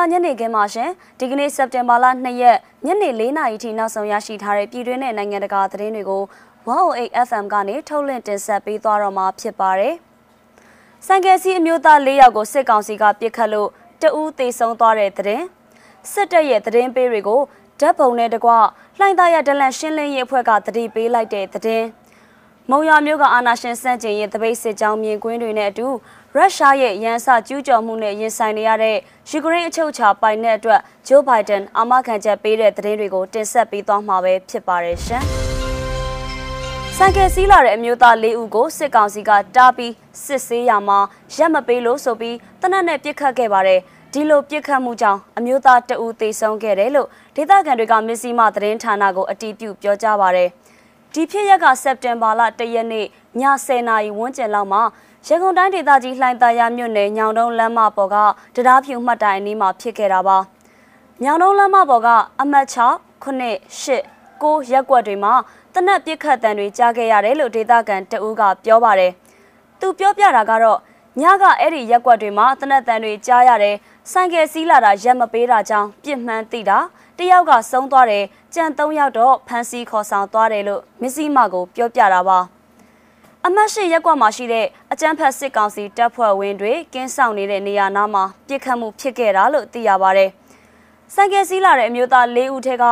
လာညနေခင်းမှာရှင်ဒီကနေ့စက်တင်ဘာလ2ရက်ညနေ4နာရီထိနောက်ဆုံးရရှိထားတဲ့ပြည်တွင်းနဲ့နိုင်ငံတကာသတင်းတွေကို108 FM ကနေထုတ်လွှင့်တင်ဆက်ပေးသွားတော့မှာဖြစ်ပါတယ်။စံကယ်စီအမျိုးသား၄ယောက်ကိုစစ်ကောင်စီကပြစ်ခတ်လို့တဦးသေဆုံးသွားတဲ့သတင်းစစ်တပ်ရဲ့သတင်းပေးတွေကိုဓာတ်ပုံနဲ့တကွလှိုင်းသားရဒလန်ရှင်းလင်းရေးအဖွဲ့ကတတိပေးလိုက်တဲ့သတင်းမုံရမျိုးကအာနာရှင်စန့်ကျင်ရေးတပိတ်စစ်ကြောင်းမြင်ကွင်းတွေနဲ့အတူ ရုရှားရဲ့ရန်စကျူးကျော်မှုနဲ့ရင်ဆိုင်နေရတဲ့ယူကရိန်းအချုပ်အခြာပိုင်တဲ့အတွက်ဂျိုးဘိုင်ဒန်အာမခံချက်ပေးတဲ့သတင်းတွေကိုတင်ဆက်ပေးသွားမှာပဲဖြစ်ပါတယ်ရှင်။စံကယ်စီးလာတဲ့အမျိုးသား၄ဦးကိုစစ်ကောင်စီကတားပြီးစစ်ဆေးရမှာရက်မပေးလို့ဆိုပြီးတနက်နဲ့ပြစ်ခတ်ခဲ့ပါတယ်။ဒီလိုပြစ်ခတ်မှုကြောင့်အမျိုးသားတအူသေဆုံးခဲ့တယ်လို့ဒေသခံတွေကမစ္စည်းမသတင်းဌာနကိုအတည်ပြုပြောကြားပါရယ် ဒီဖြစ်ရက်ကစက်တင်ဘာလ၁ရက်နေ့ည10:00နာရီဝန်းကျင်လောက်မှာရန်ကုန်တိုင်းဒေသကြီးလှိုင်သာယာမြို့နယ်ညောင်တုံးလမ်းမပေါ်ကတရားဖြူမှတ်တိုင်အနီးမှာဖြစ်ခဲ့တာပါ။ညောင်တုံးလမ်းမပေါ်ကအမှတ်6 9 8 9ရက်ကွက်တွေမှာတနက်ပစ်ခတ်တံတွေကြားခဲ့ရတယ်လို့ဒေသခံတအူးကပြောပါတယ်။သူပြောပြတာကတော့ညကအဲ့ဒီရက်ကွက်တွေမှာတနက်တံတွေကြားရတယ်။ ဆိုင်ကယ်စီးလာတာရက်မပေးတာကြောင့်ပြစ်မှန်းသိတာတယောက်ကဆုံးသွားတယ်ကြံ၃ယောက်တော့ဖမ်းဆီးခေါ်ဆောင်သွားတယ်လို့မစ္စည်းမကိုပြောပြတာပါ။အမတ်ရှိရက်ကွက်မှာရှိတဲ့အကြမ်းဖက်စစ်ကောင်စီတပ်ဖွဲ့ဝင်တွေကင်းဆောင်နေတဲ့နေရာနားမှာပြစ်ခတ်မှုဖြစ်ခဲ့တာလို့သိရပါဗျ။ဆိုင်ကယ်စီးလာတဲ့အမျိုးသား၄ဦးထက်က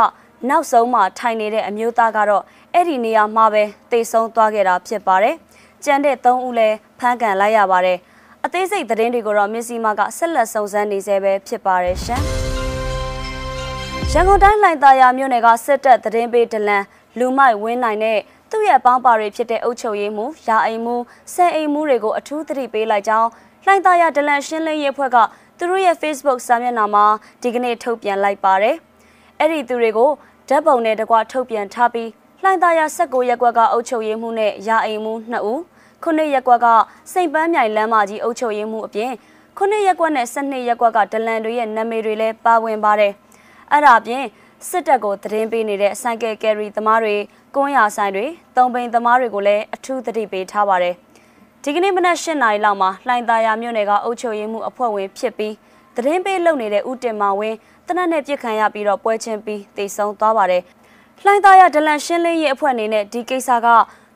နောက်ဆုံးမှထိုင်နေတဲ့အမျိုးသားကတော့အဲ့ဒီနေရာမှာပဲတေဆုံးသွားခဲ့တာဖြစ်ပါတယ်။ကြံတဲ့၃ဦးလည်းဖမ်းကန်လိုက်ရပါတယ်။ အသေးစိတ်သတင်းတွေကိုတော့မစ္စည်းမကဆက်လက်စုံစမ်းနေသေးပဲဖြစ်ပါတယ်ရှင်။ရန်ကုန်တိုင်းလှိုင်သာယာမြို့နယ်ကစစ်တပ်သတင်းပေးဒလန်လူမိုက်ဝင်းနိုင်နဲ့သူ့ရဲ့ပေါင်းပါတွေဖြစ်တဲ့အုပ်ချုပ်ရေးမှူး၊ယာအိမ်မှူး၊ဆယ်အိမ်မှူးတွေကိုအထူးသတိပေးလိုက်ကြောင်းလှိုင်သာယာဒလန်ရှင်းလင်းရေးအဖွဲ့ကသူတို့ရဲ့ Facebook စာမျက်နှာမှာဒီကနေ့ထုတ်ပြန်လိုက်ပါတယ်။အဲ့ဒီသူတွေကိုဓာတ်ပုံနဲ့တကွထုတ်ပြန်ထားပြီးလှိုင်သာယာ16ရက်ကွက်ကအုပ်ချုပ်ရေးမှူးနဲ့ယာအိမ်မှူး2ဦး ခုနှစ်ရက်ကွက်ကစိတ်ပန်းမြိုင်လမ်းမကြီးအုပ်ချုပ်ရေးမှူးအပြင်ခုနှစ်ရက်ကွက်နဲ့12ရက်ကွက်ကဒလန်တွေရဲ့နာမည်တွေလည်းပါဝင်ပါတယ်။အဲ့ဒါအပြင်စစ်တပ်ကိုသတင်းပေးနေတဲ့ဆိုင်ကယ်ကယ်ရီသမားတွေကွန်းရဆိုင်တွေတုံပိန်သမားတွေကိုလည်းအထူးသတိပေးထားပါတယ်။ဒီကနေ့မနက်၈နာရီလောက်မှာလှိုင်သာယာမြို့နယ်ကအုပ်ချုပ်ရေးမှုအဖွဲ့ဝင်ဖြစ်ပြီးသတင်းပေးလုပ်နေတဲ့ဦးတင်မောင်ဝင်းတနက်နဲ့ပြစ်ခံရပြီးတော့ပွဲချင်းပြီးတိတ်ဆုံးသွားပါတယ်။လှိုင်သာယာဒလန်ရှင်းလင်းရေးအဖွဲ့အနေနဲ့ဒီကိစ္စက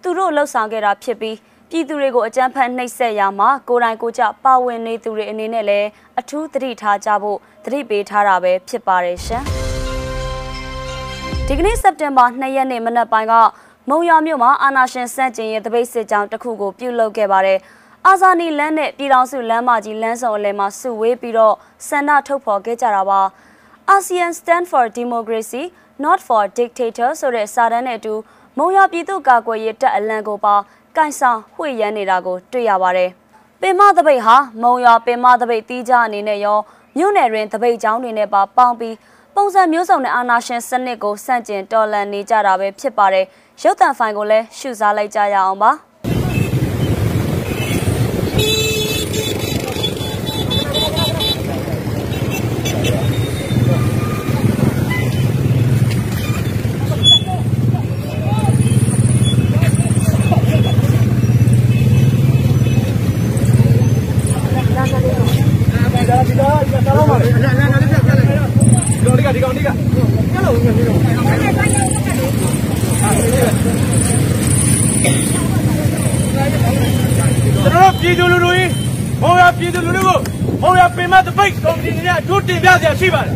သူတို့လှုပ်ဆောင်ခဲ့တာဖြစ်ပြီး ပြည်သူတွေကိုအကြမ်းဖက်နှိပ်စက်ရမှာကိုယ်တိုင်ကိုကြပါဝင်နေသူတွေအနေနဲ့လည်းအထူးသတိထားကြဖို့သတိပေးထားတာပဲဖြစ်ပါတယ်ရှင်။ဒီကနေ့စက်တင်ဘာ2ရက်နေ့မနက်ပိုင်းကမုံရွာမြို့မှာအာနာရှင်စန့်ကျင်ရဲ့တပိတ်စစ်ကြောင်းတစ်ခုကိုပြုလုပ်ခဲ့ပါတယ်။အာဇာနည်လမ်းနဲ့ပြည်တော်စုလမ်းမကြီးလမ်းစုံအလယ်မှာစုဝေးပြီးတော့ဆန္ဒထုတ်ဖော်ခဲ့ကြတာပါ။ ASEAN Stand for Democracy Not for Dictator ဆိုတဲ့စာတမ်းနဲ့အတူမုံရွာပြည်သူ့ကာကွယ်ရေးတပ်အလံကိုပါ ကင်ဆောင်ဝှေ့ရမ်းနေတာကိုတွေ့ရပါတယ်။ပင်မတပိတ်ဟာမုံရွာပင်မတပိတ်တီးကြအနေနဲ့ရောမြို့နယ်တွင်တပိတ်ကျောင်းတွေနဲ့ပါပေါင်းပြီးပုံစံမျိုးစုံနဲ့အာနာရှင်စနစ်ကိုစန့်ကျင်တော်လှန်နေကြတာပဲဖြစ်ပါတယ်ရုပ်သံဖိုင်ကိုလည်းရှုစားလိုက်ကြရအောင်ပါ ပြည်သူလူထုကြီးမောင်ရပြည်သူလူထုကိုမောင်ရပင်မတပိတ်ကော်မတီနဲ့အထူးတင်ပြစရာရှိပါတယ်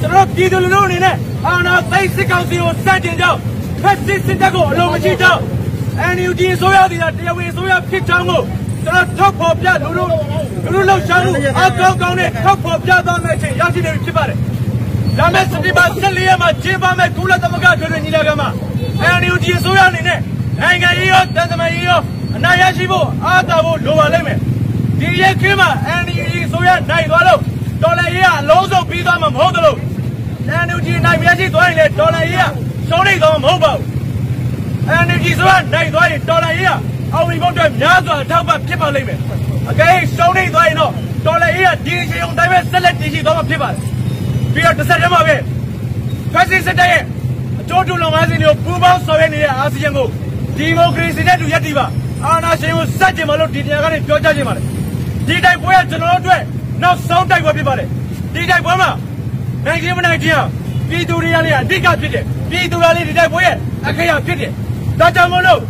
ကျွန်တော်ပြည်သူလူထုအနေနဲ့အာဏာသိမ်းစစ်ကောင်စီကိုစတင်ကြောင်းဖက်စစ်စစ်တပ်ကိုအလုံးမရှိကြောင်း NUG ဆိုရသည်တရားဝင်ဆိုရဖြစ်ကြောင်းကိုကျွန်တော်ထောက်ဖော်ပြလူလူလူလူလောက်ရှားမှုအကောင်းကောင်းနဲ့ထောက်ဖော်ပြသွားမယ့်အချိန်ရရှိနေပြီဖြစ်ပါတယ်ဒါမဲ့စတိပါ14ရက်မှာကျင်းပမဲ့ကုလသမဂ္ဂထွေထွေညီလာခံမှာ NUG ဆိုရအနေနဲ့နိုင်ငံရေးရောတန်တမာရေးရော အနာရရှိဖို့အားသာဖို့လိုပါလိမ့်မယ်ဒီရက်ခင်းမှာ NUG ဆိုရနိုင်သွားလို့ဒေါ်လာရေးကအလုံးစုံပြီးသွားမှာမဟုတ်သလို NUG နိုင်ရရှိသွားရင်လည်းဒေါ်လာရေးကရှုံးနေသွားမှာမဟုတ်ပါဘူး NUG ဆိုရနိုင်သွားရင်ဒေါ်လာရေးကအောင်ဝင်ဖို့အတွက်များစွာအထောက်ပံ့ဖြစ်ပါလိမ့်မယ်အကယ်ရှုံးနေသွားရင်တော့ဒေါ်လာရေးကဒီအချိန်ုံတိုင်းပဲဆက်လက်တည်ရှိသွားမှာဖြစ်ပါတယ်ပြီးတော့တစ်ဆက်တည်းမှာပဲဖက်စစ်စစ်တပ်ရဲ့အကျိုးတူလုပ်ငန်းစဉ်တွေကိုပူးပေါင်းဆောင်ရွက်နေတဲ့အာဆီယံကိုဒီမိုကရေစီနဲ့တူရပ်တည်ပါ အာဏာရှင်ကိုစတင်မလို့ဒီတရားကနေပြောကြားခြင်းပါတယ်ဒီတိုက်ပွဲကကျွန်တော်တို့အတွက်နောက်ဆုံးတိုက်ပွဲဖြစ်ပါတယ်ဒီတိုက်ပွဲမှာနိုင်ခြင်းမနိုင်ခြင်းပြည်သူတွေကလည်းအဓိကဖြစ်တယ်ပြည်သူတွေကလည်းဒီတိုက်ပွဲရဲ့အခရာဖြစ်တယ်ဒါကြောင့်မို့လို့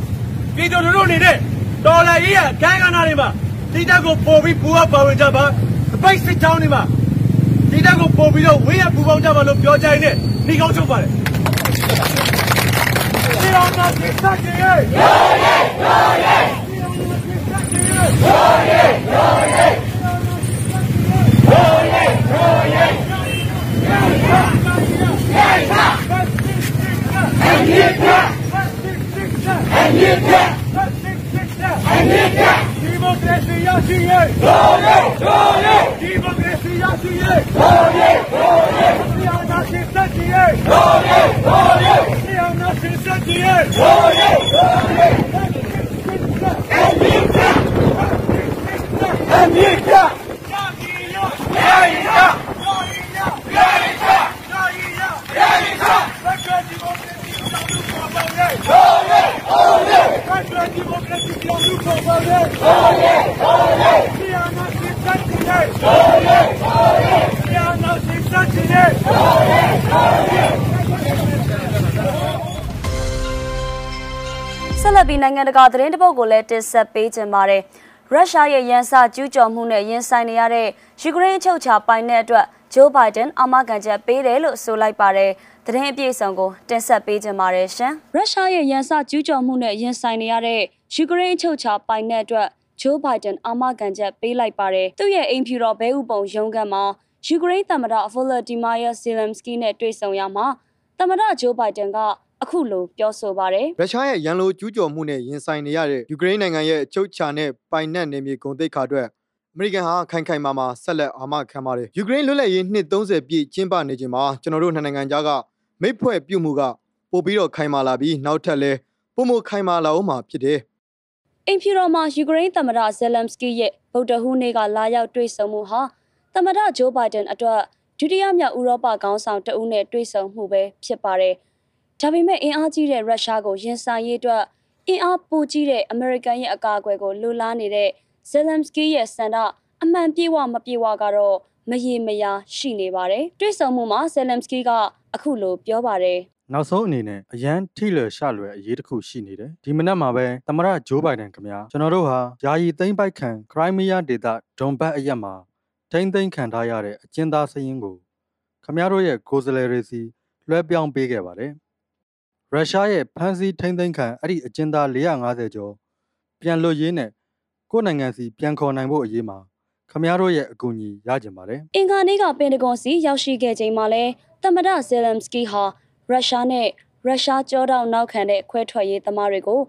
ပြည်သူလူထုအနေနဲ့ဒေါ်လာကြီးရဲ့အခန်းကဏ္ဍတွေမှာဒီတက်ကိုပို့ပြီးပူအပ်ပါဝင်ကြပါပိတ်စစ်ချောင်းတွေမှာဒီတက်ကိုပို့ပြီးတော့ဝင်းရပူပေါင်းကြပါလို့ပြောကြရင်ဒီကောင်းချုပ်ပါတယ် ဒီအောင်တော့ဒီစက်ကြီးရဲ့ရောရဲရောရဲရောရဲရောရဲဒီမိုကရေစီရရှိရေးတော်ရဲတော်ရဲဒီမိုကရေစီရရှိရေးတော်ရဲတော်ရဲဒီအောင်နာရှင်စက်ကြီးရေးတော်ရဲတော်ရဲဒီအောင်နာရှင်စက်ကြီးရေးတော်ရဲတော်ရဲအမီကာအမီကာယာဂီယာယာဂီယာယာဂီယာယာဂီယာယာဂီယာစက္ကဒီမိုကရေစီတော်လူပေါ်ပါလေတော်ရဲတော်ရဲစက္ကဒီမိုကရေစီတော်လူပေါ်ပါလေ Diana Sisatine! Diana Sisatine! ဆက်လက်ပြီးနိုင်ငံတကာသတင်းတပုတ်ကိုလည်းတင်ဆက်ပေးကြပါမယ်။ရုရှားရဲ့ရန်စကျူးကျော်မှုနဲ့ရင်ဆိုင်နေရတဲ့ယူကရိန်းချုပ်ချာပိုင်တဲ့အတွက်ဂျိုးဘိုင်ဒန်အမကန်ချက်ပေးတယ်လို့ဆိုလိုက်ပါတယ်။သတင်းအပြည့်အစုံကိုတင်ဆက်ပေးကြပါမယ်ရှင်။ရုရှားရဲ့ရန်စကျူးကျော်မှုနဲ့ရင်ဆိုင်နေရတဲ့ယူကရိန်းချုပ်ချာပိုင်တဲ့အတွက်ဂျိုးဘိုင်ဒန်အမကန်ချက်ပေးလိုက်ပါတယ်။သူ့ရဲ့အိမ်ဖြူတော်ဘဲဥပုံရုံးခန်းမှာယူကရိန်းသမ္မတဗိုလ်ဒီမာယာဇီလမ်စကီနဲ့တွေ့ဆုံရမှာသမ္မတဂျိုးဘိုင်ဒန်က အခုလိုပြောဆိုပါတယ်။ရုရှားရဲ့ရန်လိုကျူးကျော်မှုနဲ့ရင်ဆိုင်နေရတဲ့ယူကရိန်းနိုင်ငံရဲ့အချုပ်ချာနဲ့ပိုင်နက်နယ်မြေဂုဏ်သိက္ခာအတွက်အမေရိကန်ဟာခိုင်ခိုင်မာမာဆက်လက်အာမခံပါတယ်ယူကရိန်းလွတ်လပ်ရေးနှစ်30ပြည့်ကျင်းပနေချိန်မှာကျွန်တော်တို့နှစ်နိုင်ငံကြားကမိတ်ဖွဲ့ပြုမှုကပို့ပြီးတော့ခိုင်မာလာပြီးနောက်ထပ်လဲပုံမခိုင်မာလာအောင်မှာဖြစ်တယ်အိမ်ဖြူတော်မှာယူကရိန်းသမ္မတဇယ်လမ်စကီရဲ့ဗုဒ္ဓဟူးနေ့ကလာရောက်တွေ့ဆုံမှုဟာသမ္မတဂျိုးဘိုင်ဒန်အတွက်ဒုတိယမြောက်ဥရောပခေါင်းဆောင်တဦးနဲ့တွေ့ဆုံမှုပဲဖြစ်ပါတယ်။ ဒါပေမဲ့အင်အားကြီးတဲ့ရုရှားကိုရင်ဆိုင်ရေးအတွက်အင်အားပိုကြီးတဲ့အမေရိကန်ရဲ့အကာအကွယ်ကိုလိုလားနေတဲ့ဇယ်လမ်စကီရဲ့စန္ဒအမှန်ပြေဝမပြေဝကတော့မရေမရာရှိနေပါတယ်။တွေ့ဆုံမှုမှာဇယ်လမ်စကီကအခုလိုပြောပါတယ်။နောက်ဆုံးအနေနဲ့အရန်ထိလွယ်ရှလွယ်အရေးတစ်ခုရှိနေတယ်ဒီမနက်မှာပဲသမရဂျိုးဘိုင်ဒန်ခင်ဗျာကျွန်တော်တို့ဟာယာယီသိမ်းပိုက်ခံခရိုင်းမီးယားဒေသဒွန်ဘတ်အရက်မှာထိမ့်သိမ်းခံထားရတဲ့အကျဉ်းသားစရင်ကိုခင်ဗျားတို့ရဲ့ကိုယ်စားလှယ်တွေစီလွှဲပြောင်းပေးခဲ့ပါတယ် ရုရှားရဲ့ဖမ်းဆီးထိမ့်သိမ်းခံအဲ့ဒီအကျဉ်းသား450ကျော်ပြန်လွတ်ရေးနဲ့ကိုယ့်နိုင်ငံစီပြန်ခေါ်နိုင်ဖို့အရေးမှာခင်ဗျားတို့ရဲ့အကူအညီရကြပါတယ်အင်္ဂါနေ့ကပင်တဂွန်စီရောက်ရှိခဲ့ချိန်မှာလဲသမ္မတဇယ်လမ်စကီဟာရုရှားနဲ့ရုရှားကြောတောင်နောက်ခံတဲ့ခွဲထွက်ရေးသမားတွေကို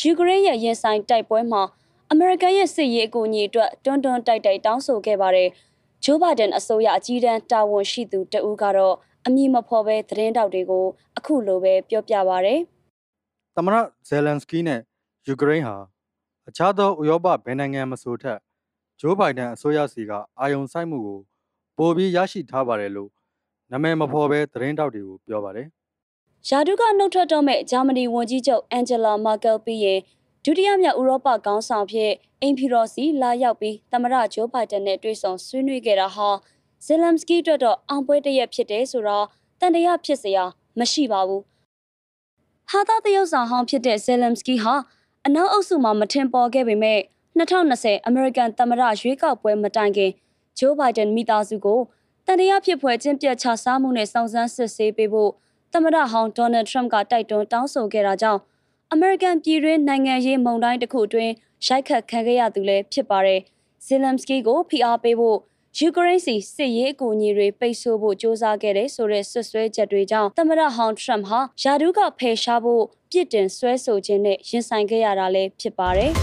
ယူကရိန်းရဲ့ရင်ဆိုင်တိုက်ပွဲမှာအမေရိကန်ရဲ့စစ်ရေးအကူအညီအတွက်တွန်းတွန်းတိုက်တိုက်တောင်းဆိုခဲ့ပါတယ်။ဂျိုးဘိုင်ဒန်အစိုးရအကြီးတန်းတာဝန်ရှိသူတဦးကတော့ အမည်မဖော်ပဲသတင်းတောက်တွေကိုအခုလိုပဲပြောပြပါဗျ။သမရဇယ်လန်စကီနဲ့ယူကရိန်းဟာအခြားသောဥရောပဘယ်နိုင်ငံမဆိုထက်ဂျိုးဘိုင်ဒန်အစိုးရစီကအာယုံဆိုင်မှုကိုပိုပြီးရရှိထားပါတယ်လို့နာမည်မဖော်ပဲသတင်းတောက်တွေကိုပြောပါတယ်ယာဒုကနှုတ်ထွက်တော့မဲ့ဂျာမနီဝန်ကြီးချုပ်အန်ဂျလာမာကယ်ပြီးရင်ဒုတိယမြောက်ဥရောပခေါင်းဆောင်ဖြစ်အိမ်ဖြူတော်စီလာရောက်ပြီးသမ္မတဂျိုးဘိုင်ဒန်နဲ့တွေ့ဆုံဆွေးနွေးခဲ့တာဟာ ဇယ်လမ်စကီအတွက်တော့အောင်ပွဲတစ်ရက်ဖြစ်တယ်ဆိုတော့တန်တရားဖြစ်စရာမရှိပါဘူး။ဟာသာတရုတ်ဆောင်ဟောင်းဖြစ်တဲ့ဇယ်လမ်စကီဟာအနောက်အုပ်စုမှာမထင်ပေါ်ခဲ့ပေမဲ့2020အမေရိကန်သမ္မတရွေးကောက်ပွဲမတိုင်ခင်ဂျိုးဘိုင်ဒန်မိသားစုကိုတန်တရားဖြစ်ဖွယ်ကျင့်ပြတ်ချစားမှုနဲ့စုံစမ်းစစ်ဆေးပေးဖို့သမ္မတဟောင်းဒေါ်နယ်ထရမ့်ကတိုက်တွန်းတောင်းဆိုခဲ့တာကြောင့်အမေရိကန်ပြည်တွင်းနိုင်ငံရေးမုံတိုင်းတစ်ခုအတွင်းရိုက်ခတ်ခံခဲ့ရသူလည်းဖြစ်ပါတယ်။ဇီလမ်စကီကိုဖိအားပေးဖို့ ယူကရိန်းစီစစ်ရေးအကူအညီတွေပိတ်ဆို့ဖို့စ조사ခဲ့တဲ့ဆိုတဲ့ဆွဆွဲချက်တွေကြောင့်သမ္မတဟောင်းထရမ့်ဟာယာဒူးကဖယ်ရှားဖို့ပြစ်တင်ဆွဲဆိုခြင်းနဲ့ရင်ဆိုင်ခဲ့ရတာလည်းဖြစ်ပါတယ်။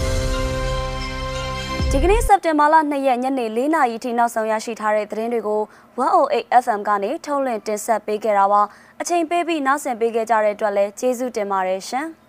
ဒီကနေ့စက်တင်ဘာလ2ရက်ညနေ4နာရီထိနောက်ဆုံးရရှိထားတဲ့သတင်းတွေကို108 FM ကနေထုတ်လွှင့်တင်ဆက်ပေးခဲ့တာပါအချိန်ပေးပြီးနောက်ဆင်ပေးခဲ့ကြတဲ့အတွက်လည်းကျေးဇူးတင်ပါတယ်ရှင်။